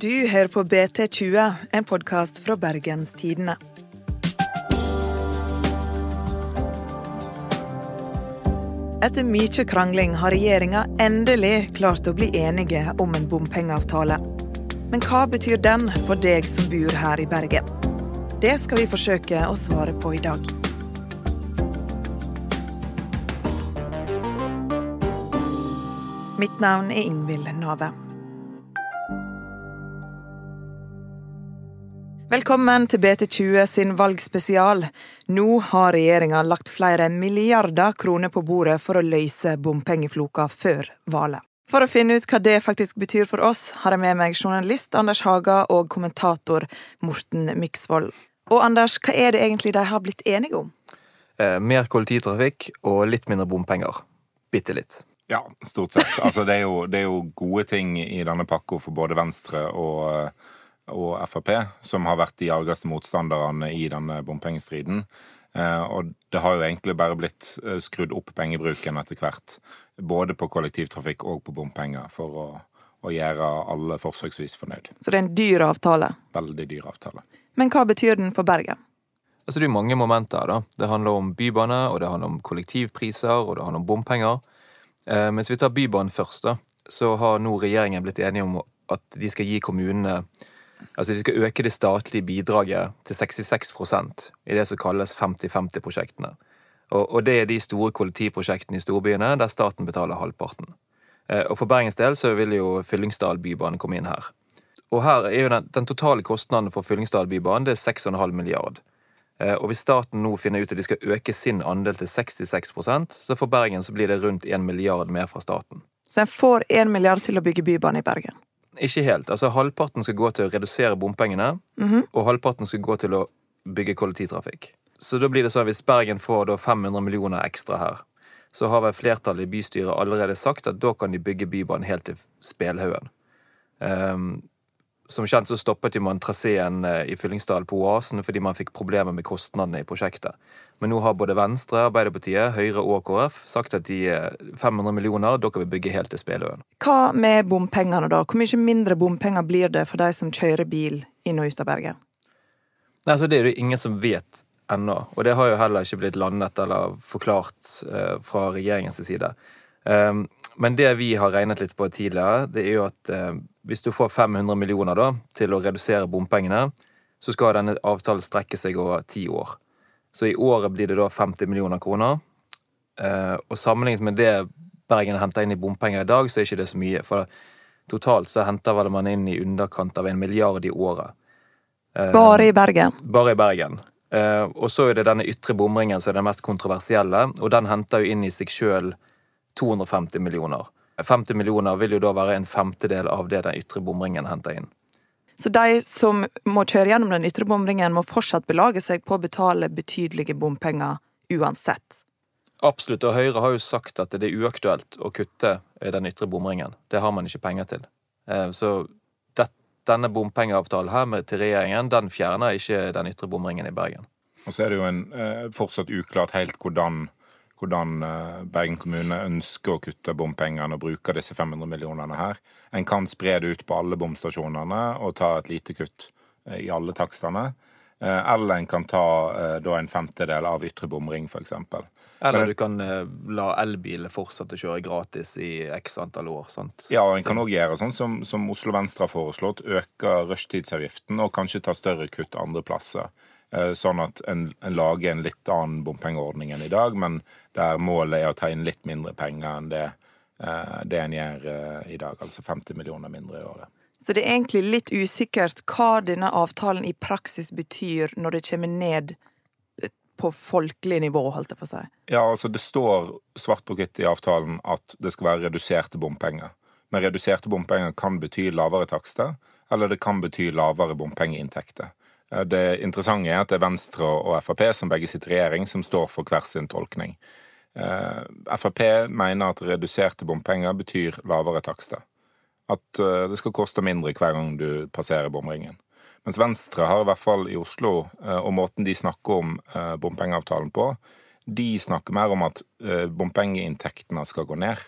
Du hører på BT20, en podkast fra Bergens Tidende. Etter mye krangling har regjeringa endelig klart å bli enige om en bompengeavtale. Men hva betyr den for deg som bor her i Bergen? Det skal vi forsøke å svare på i dag. Mitt navn er Ingvild Nave. Velkommen til BT20 sin valgspesial. Nå har regjeringa lagt flere milliarder kroner på bordet for å løse bompengefloka før valget. For å finne ut hva det faktisk betyr for oss, har jeg med meg journalist Anders Haga og kommentator Morten Myksvold. Og Anders, hva er det egentlig de har blitt enige om? Eh, mer kollektivtrafikk og litt mindre bompenger. Bitte litt. Ja, stort sett. Altså, det, er jo, det er jo gode ting i denne pakka for både Venstre og, og Frp, som har vært de argeste motstanderne i denne bompengestriden. Eh, og det har jo egentlig bare blitt eh, skrudd opp pengebruken etter hvert. Både på kollektivtrafikk og på bompenger, for å, å gjøre alle forsøksvis fornøyd. Så det er en dyr avtale? Veldig dyr avtale. Men hva betyr den for Bergen? Altså, det er mange momenter da. Det handler om bybane, og det handler om kollektivpriser, og det handler om bompenger. Eh, mens vi tar Bybanen først, da, så har nå regjeringen blitt enige om at de skal gi kommunene Altså de skal øke det statlige bidraget til 66% i det som kalles 50-50-prosjektene. Og, og, det er de store kollektivprosjektene i storbyene der staten betaler halvparten. Eh, og for Bergens del så vil jo Fyllingsdal bybane komme inn her. Og her er jo den, den totale kostnaden for Fyllingsdal bybane det er 6,5 milliard. Eh, og hvis staten nå finner ut at de skal øke sin andel til 66% så for Bergen så blir det rundt 1 milliard mer fra staten. Så en får 1 milliard til å bygge bybane i Bergen? Ikke helt. Altså Halvparten skal gå til å redusere bompengene, mm -hmm. og halvparten skal gå til å bygge kollektivtrafikk. Så da blir det sånn at hvis Bergen får da 500 millioner ekstra her, så har vel flertallet i bystyret allerede sagt at da kan de bygge Bybanen helt til Spelhaugen. Um, som kjent så stoppet man traseen eh, i Fyllingsdal på Oasen fordi man fikk problemer med kostnadene i prosjektet. Men nå har både Venstre, Arbeiderpartiet, Høyre og KrF sagt at de 500 eh, millioner dere vil bygge helt til Speløen. Hva med bompengene, da? Hvor mye mindre bompenger blir det for de som kjører bil inn og ut av Bergen? Nei, så Det er det ingen som vet ennå, og det har jo heller ikke blitt landet eller forklart uh, fra regjeringens side. Um, men det vi har regnet litt på tidligere, det er jo at uh, hvis du får 500 millioner da, til å redusere bompengene, så skal denne avtalen strekke seg over ti år. Så i året blir det da 50 millioner kroner. Eh, og sammenlignet med det Bergen henter inn i bompenger i dag, så er ikke det så mye. For totalt så henter vel man inn i underkant av en milliard i året. Eh, bare i Bergen? Bare i Bergen. Eh, og så er det denne ytre bomringen som er den mest kontroversielle, og den henter jo inn i seg sjøl 250 millioner. 50 millioner vil jo da være en femtedel av det den ytre bomringen henter inn. Så de som må kjøre gjennom den ytre bomringen, må fortsatt belage seg på å betale betydelige bompenger uansett? Absolutt, og Høyre har jo sagt at det er uaktuelt å kutte den ytre bomringen. Det har man ikke penger til. Eh, så denne bompengeavtalen her til regjeringen, den fjerner ikke den ytre bomringen i Bergen. Og så er det jo en, eh, fortsatt uklart helt hvordan hvordan eh, Bergen kommune ønsker å kutte bompengene og bruke disse 500 millionene her. En kan spre det ut på alle bomstasjonene og ta et lite kutt eh, i alle takstene. Eh, eller en kan ta da en femtedel av ytre bomring, f.eks. Eller du kan la elbiler fortsette å kjøre gratis i x antall år. sant? Ja, og en kan òg gjøre sånn som, som Oslo Venstre har foreslått. Øke rushtidsavgiften og kanskje ta større kutt andre plasser. Eh, sånn at en, en, lager en litt annen bompengeordning enn i dag, men der målet er å ta inn litt mindre penger enn det, eh, det en gjør eh, i dag. Altså 50 millioner mindre i året. Så det er egentlig litt usikkert hva denne avtalen i praksis betyr når det kommer ned på folkelig nivå, holdt jeg på å si? Ja, altså det står svart på hvitt i avtalen at det skal være reduserte bompenger. Men reduserte bompenger kan bety lavere takster, eller det kan bety lavere bompengeinntekter. Eh, det interessante er at det er Venstre og Frp, som begge sitter i regjering, som står for hver sin tolkning. Eh, Frp mener at reduserte bompenger betyr lavere takster. At eh, det skal koste mindre hver gang du passerer bomringen. Mens Venstre har i hvert fall i Oslo, og måten de snakker om bompengeavtalen på, de snakker mer om at bompengeinntektene skal gå ned.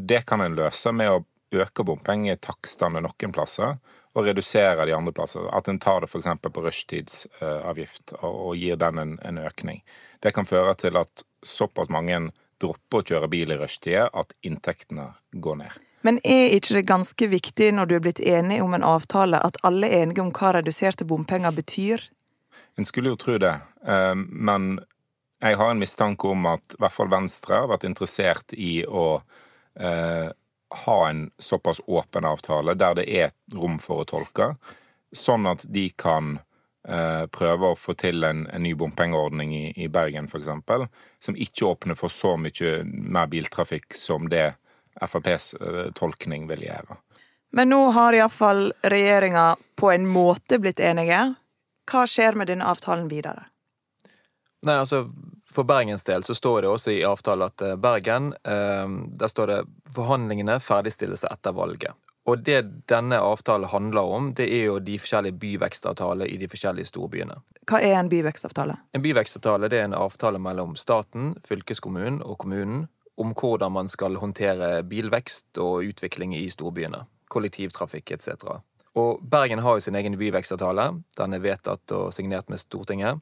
Det kan en løse med å øke bompengetakstene noen plasser og reduserer de andre plasser. At en tar det f.eks. på rushtidsavgift og gir den en, en, økning. Det kan føre til at såpass mange dropper å kjøre bil i rushtida at inntektene går ned. Men er ikke det ganske viktig når du er blitt enig om en avtale, at alle er enige om hva reduserte bompenger betyr? En skulle jo tro det, eh, men jeg har en mistanke om at i hvert fall Venstre har vært interessert i å eh, ha en såpass åpen avtale der det er rom for å tolke, sånn at de kan eh, prøve å få til en, en ny bompengeordning i, i Bergen f.eks., som ikke åpner for så mye mer biltrafikk som det FrPs eh, tolkning vil gjøre. Men nå har iallfall regjeringa på en måte blitt enige. Hva skjer med denne avtalen videre? Nei, altså For Bergens del så står det også i avtalen at eh, Bergen eh, Der står det 'forhandlingene ferdigstilles etter valget'. Og det denne avtalen handler om, det er jo de forskjellige byvekstavtaler i de forskjellige storbyene. Hva er en byvekstavtale? En byvekstavtale det er en avtale mellom staten, fylkeskommunen og kommunen om hvordan man skal håndtere bilvekst og utvikling i storbyene. Kollektivtrafikk etc. Og Bergen har jo sin egen byvekstavtale. Den er vedtatt og signert med Stortinget.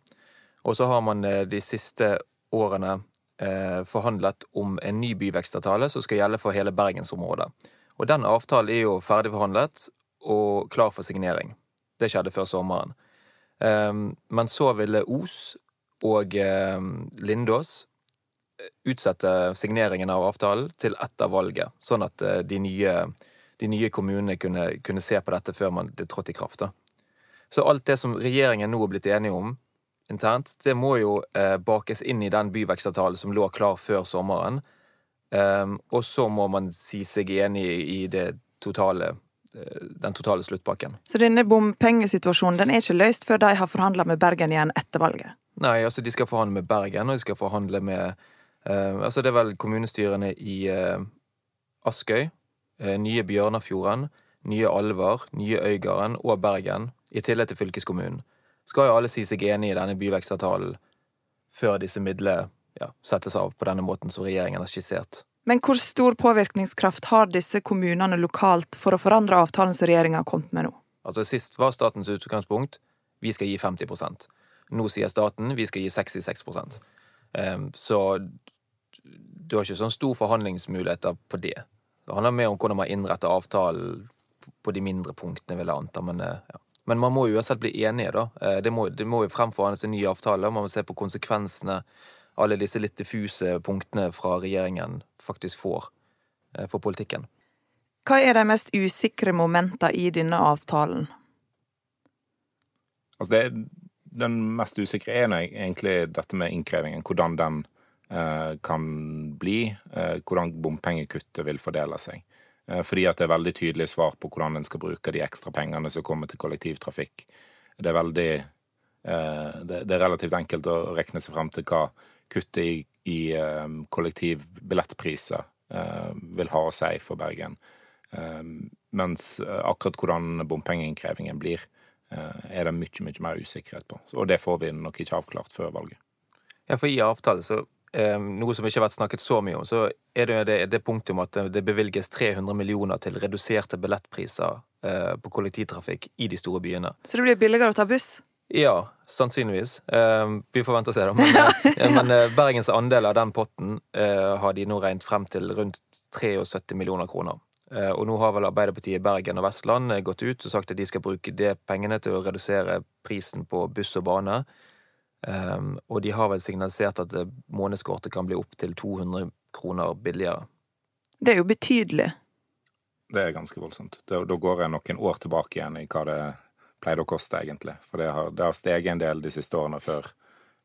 Og så har man eh, de siste årene eh, forhandlet om en ny byvekstavtale som skal gjelde for hele bergensområdet. Og den avtalen er jo ferdigforhandlet og klar for signering. Det skjedde før sommeren. Eh, men så ville Os og eh, Lindås utsette signeringen av avtalen til etter valget, sånn at de nye, de nye kommunene kunne, kunne, se på dette før man, det trådte i kraft. Da. Så alt det som regjeringen nå er blitt enige om internt, det må jo eh, bakes inn i den byvekstavtalen som lå klar før sommeren. Um, og så må man si seg enig i det totale eh, den totale sluttpakken. Så denne bompengesituasjonen den er ikke løst før de har forhandla med Bergen igjen etter valget? Nei, altså de skal forhandle med Bergen, og de skal forhandle med Uh, altså det er vel kommunestyrene i uh, Askøy, uh, nye Bjørnafjorden, nye Alver, nye Øygarden og Bergen, i tillegg til fylkeskommunen. Skal jo alle si seg enig i denne byvekstavtalen før disse midlene ja, settes av på denne måten som regjeringen har skissert. Men hvor stor påvirkningskraft har disse kommunene lokalt for å forandre avtalen som regjeringa har kommet med nå? Altså Sist var statens utgangspunkt vi skal gi 50% Nå sier staten vi skal gi 66 um, Så du har ikke sånn stor forhandlingsmuligheter på det. Det handler mer om hvordan man innretter avtalen på de mindre punktene, vil jeg anta. Men, eh, ja. Men man må jo uansett bli enige, da. Eh, det må, det må jo fremforhandles en ny avtale. Man må se på konsekvensene alle disse litt diffuse punktene fra regjeringen faktisk får eh, for politikken. Hva er de mest usikre momentene i denne avtalen? Altså det, den mest usikre er egentlig dette med innkrevingen. Hvordan den Eh, kan bli, eh, hvordan bompengekuttet vil fordele seg. Eh, fordi at det er veldig tydelig svar på hvordan en skal bruke de ekstra pengene som kommer til kollektivtrafikk. Det er veldig Det er relativt enkelt å regne seg frem til hva kuttet i, i kollektivbillettpriser vil ha å si for Bergen. Mens akkurat hvordan bompengeinnkrevingen blir, er det mye, mye mer usikkerhet på. Og det får vi nok ikke avklart før valget. Ja, for i avtale så noe som ikke har vært snakket så mye om, så er det det, det punktet om at det bevilges 300 millioner til reduserte billettpriser eh, på kollektivtrafikk i de store byene. Så det blir billigere å ta buss? Ja, sannsynligvis. Ehm, vi får vente og se, da. Men, eh, men eh, Bergens andel av den potten har de nå regnet frem til rundt 73 millioner kroner. Og nå har vel Arbeiderpartiet Bergen og Vestland gått ut og sagt at de skal bruke de pengene til å redusere prisen på buss og bane. Um, og de har vel signalisert at eh, månedskortet kan bli opptil 200 kroner billigere. Det er jo betydelig. Det er ganske voldsomt. Da, da går jeg noen år tilbake igjen i hva det pleide å koste, egentlig. For det har, det har steget en del de siste årene før,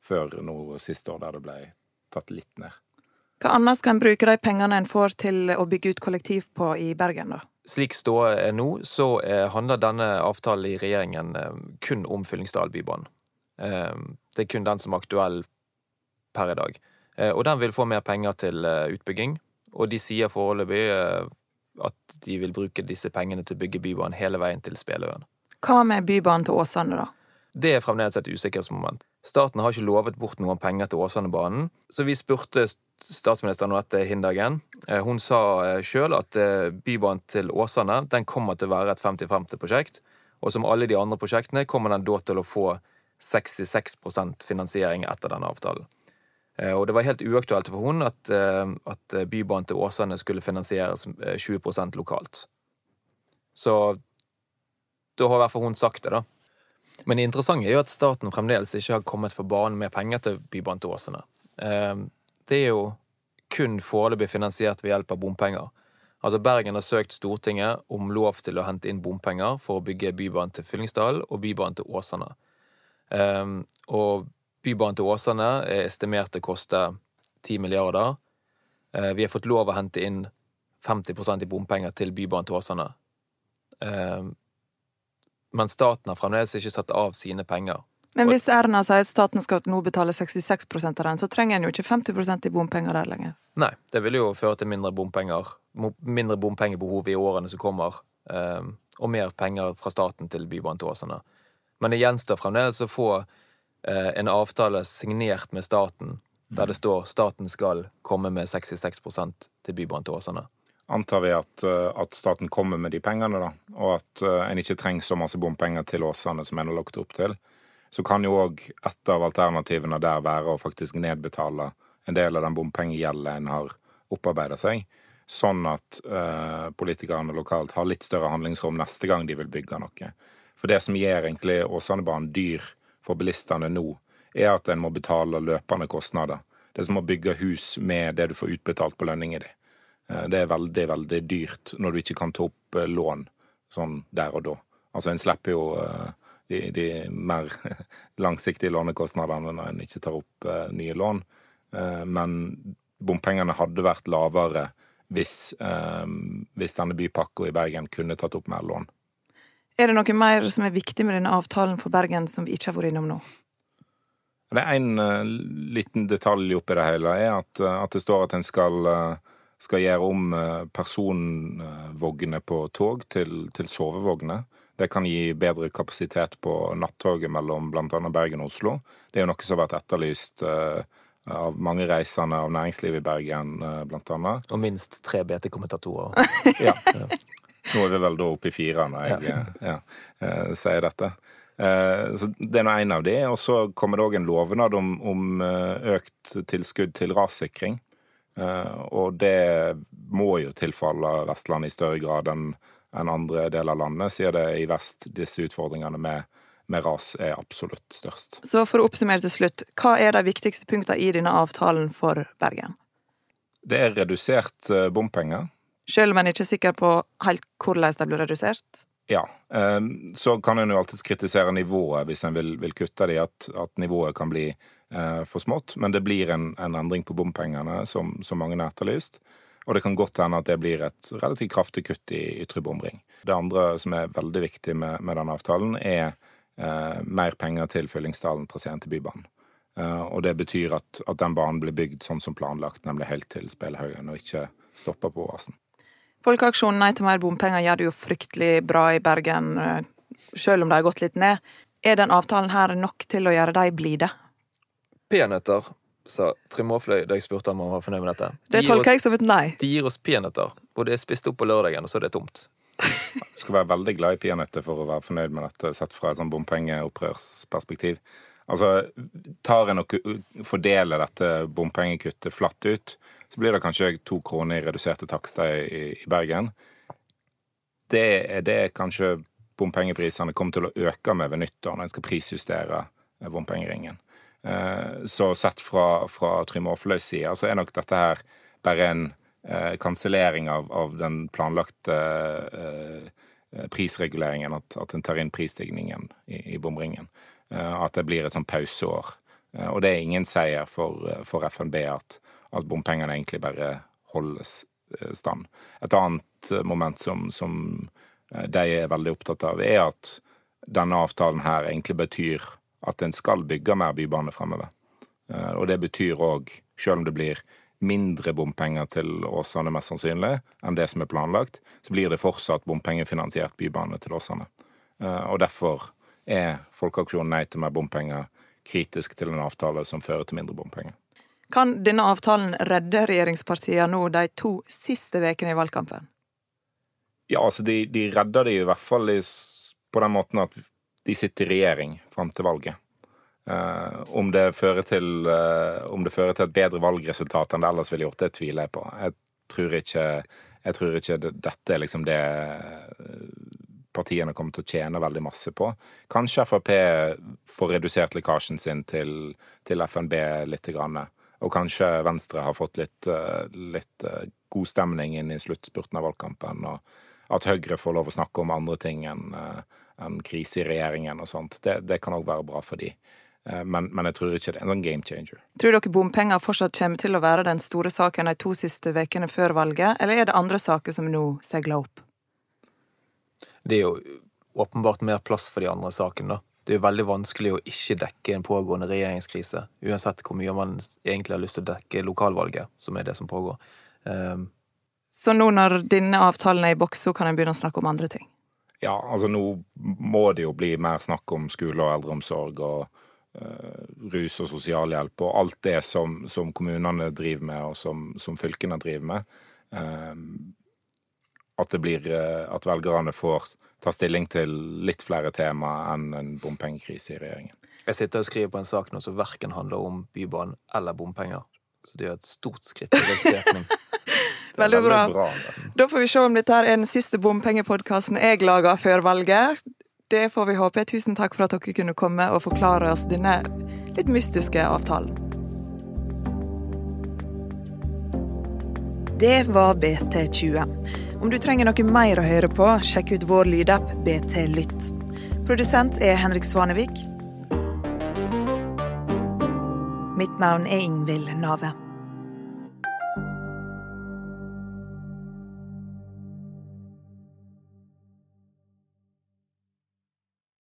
før nå siste år, der det ble tatt litt ned. Hva annet skal en bruke de pengene en får til å bygge ut kollektiv på i Bergen, da? Slik ståa er nå, så eh, handler denne avtalen i regjeringen eh, kun om Fyllingsdal bybane. Ehm, det er kun den som er aktuell per i dag. Eh, og den vil få mer penger til eh, utbygging, og de sier foreløpig eh, at de vil bruke disse pengene til å bygge Bybanen hele veien til Speløen. Hva med Bybanen til Åsane, da? Det er fremdeles et usikkerhetsmoment. Staten har ikke lovet bort noen penger til Åsanebanen, så vi spurte statsministeren om dette Hindagen. Hun sa sjøl at Bybanen til Åsane den kommer til å være et 50-50-prosjekt. Og som alle de andre prosjektene kommer den da til å få 66% finansiering etter denne avtalen. Og det var helt uaktuelt for hun at, at Bybanen til Åsane skulle finansieres 20% lokalt. Så da har i hvert fall hun sagt det, da. Men det interessante er jo at staten fremdeles ikke har kommet på banen med penger til Bybanen til Åsane. Det er jo kun foreløpig finansiert ved hjelp av bompenger. Altså Bergen har søkt Stortinget om lov til å hente inn bompenger for å bygge Bybanen til Fyllingsdalen og Bybanen til Åsane. Ehm, og Bybanen til Åsane er estimert å koste 10 milliarder. Ehm, vi har fått lov å hente inn 50% i bompenger til Bybanen til Åsane men staten har fremdeles ikke satt av sine penger. Men hvis Erna sier at staten skal nå betale 66% av den, så trenger en jo ikke 50% i bompenger der lenger. Nei, det vil jo føre til mindre bompenger, mindre bompengebehov i årene som kommer, ehm, og mer penger fra staten til Bybanen til Åsane. Men det gjenstår fremdeles å få eh, en avtale signert med staten, der det står staten skal komme med 66 til Bybanen til Åsane antar vi at, eh, at, staten kommer med de pengene, da, og at uh, en ikke trenger så masse bompenger til Åsane som en har lagt opp til, så kan jo òg et av alternativene der være å faktisk nedbetale en del av den bompengegjelden en har opparbeida seg, sånn at uh, politikerne lokalt har litt større handlingsrom neste gang de vil bygge noe. For det som gjør egentlig Åsanebanen dyr for bilistene nå, er at en må betale løpende kostnader. Det er som å bygge hus med det du får utbetalt på lønningen din. Eh, det er veldig, veldig dyrt når du ikke kan ta opp eh, lån sånn der og da. Altså en slipper jo eh, de, de mer langsiktige lånekostnadene når en ikke tar opp nye lån. Men bompengene hadde vært lavere hvis, hvis denne bypakka i Bergen kunne tatt opp mer lån. Er det noe mer som er viktig med denne avtalen for Bergen som vi ikke har vært innom nå? Det er en uh, liten detalj oppi det hele, er at, at det står at en skal uh, skal gjøre om uh, personvogner på tog til, til sovevogner. Det kan gi bedre kapasitet på nattoget mellom bl.a. Bergen og Oslo. Det er jo noe som har vært etterlyst uh, av mange reisende av næringslivet i Bergen, uh, blant annet. Og minst tre BT-kommentatorer. ja. Nå er vi vel da oppe i fire når jeg ja. Ja, uh, sier dette. Så Det er nå en av de. Og så kommer det òg en lovnad om, om økt tilskudd til rassikring. Eh, og det må jo tilfalle Vestlandet i større grad enn andre deler av landet, siden det i vest disse utfordringene med, med ras er absolutt størst. Så for å oppsummere til slutt, hva er de viktigste punktene i denne avtalen for Bergen? Det er redusert eh, bompenger. Selv om en ikke er sikker på helt hvordan de blir redusert? Ja. Eh, så kan en jo alltids kritisere nivået hvis en vil, vil kutte det, at, at nivået kan bli Eh, for smått, men det blir en, en endring på bompengene, som, som mange har etterlyst. Og det kan godt hende at det blir et relativt kraftig kutt i ytre bomring. Det andre som er veldig viktig med, med denne avtalen, er eh, mer penger til Fyllingsdalen-traseen til Bybanen. Eh, og det betyr at, at, den banen blir bygd sånn som planlagt, nemlig helt til Spelhaugen, og ikke stopper på Oasen. Folkeaksjonen Nei til mer bompenger gjør det jo fryktelig bra i Bergen, eh, selv om de har gått litt ned. Er den avtalen her nok til å gjøre de blide? peanøtter, sa Trym Aafløy da jeg spurte om han var fornøyd med dette. De det tolker jeg som et nei. De gir oss peanøtter, og det er spist opp på lørdagen, og så er det tomt. Du skal være veldig glad i peanøtter for å være fornøyd med dette, sett fra et sånn bompengeopprørsperspektiv. Altså, tar en og fordeler dette bompengekuttet flatt ut, så blir det kanskje to kroner i reduserte takster i, i Bergen. Det er det kanskje bompengeprisene kommer til å øke med ved nyttår, når en skal prisjustere bompengeringen. Eh, så sett fra, fra Trym Aafløys side så er nok dette her bare en eh, kansellering av, av, den planlagte eh, prisreguleringen. At, at en tar inn prisstigningen i, i bomringen. Eh, at det blir et sånn pauseår. Eh, og det er ingen seier for, for FNB at, at bompengene egentlig bare holdes eh, stand. Et annet moment som, som de er veldig opptatt av, er at denne avtalen her egentlig betyr at en skal bygge mer bybane fremover. Eh, og det betyr òg, selv om det blir mindre bompenger til Åsane mest sannsynlig enn det som er planlagt, så blir det fortsatt bompengefinansiert bybane til Åsane. Eh, og derfor er Folkeaksjonen Nei til mer bompenger kritisk til en avtale som fører til mindre bompenger. Kan denne avtalen redde regjeringspartiene nå de to siste ukene i valgkampen? Ja, altså de, de redder det i hvert fall i, på den måten at de sitter i regjering fram til valget. Uh, om, det til, uh, om, det fører til, et bedre valgresultat enn det ellers ville gjort, det tviler jeg på. Jeg tror ikke, jeg tror ikke det, dette er liksom det partiene kommer til å tjene veldig masse på. Kanskje Frp får redusert lekkasjen sin til, til FNB litt. Grann. Og kanskje Venstre har fått litt, uh, litt god stemning inn i sluttspurten av valgkampen. Og at Høyre får lov å snakke om andre ting enn en krise i regjeringen og sånt. Det, det kan òg være bra for de. Eh, men, men, jeg tror ikke det er en sånn game changer. Tror dere bompenger fortsatt kommer til å være den store saken de to siste ukene før valget, eller er det andre saker som nå seiler opp? Det er jo åpenbart mer plass for de andre sakene, da. Det er jo veldig vanskelig å ikke dekke en pågående regjeringskrise, uansett hvor mye man egentlig har lyst til å dekke lokalvalget, som er det som pågår. Um, så nå når denne avtalen er i boks, så kan en begynne å snakke om andre ting? Ja, altså nå må det jo bli mer snakk om skole og eldreomsorg og uh, rus og sosialhjelp og alt det som, som kommunene driver med, og som, som fylkene driver med. Eh, at, det blir, eh, at velgerne får ta stilling til litt flere tema enn en bompengekrise i regjeringen. Jeg sitter og skriver på en sak nå som verken handler om Bybanen eller bompenger. Så det er et stort skritt i riktig retning. Veldig bra. bra da får vi se om dette er den siste bompengepodkasten jeg lager før valget. Det får vi håpe. Tusen takk for at dere kunne komme og forklare oss denne litt mystiske avtalen. Det var BT20. Om du trenger noe mer å høre på, sjekk ut vår lydapp BT Lytt. Produsent er Henrik Svanevik. Mitt navn er Ingvild Nave.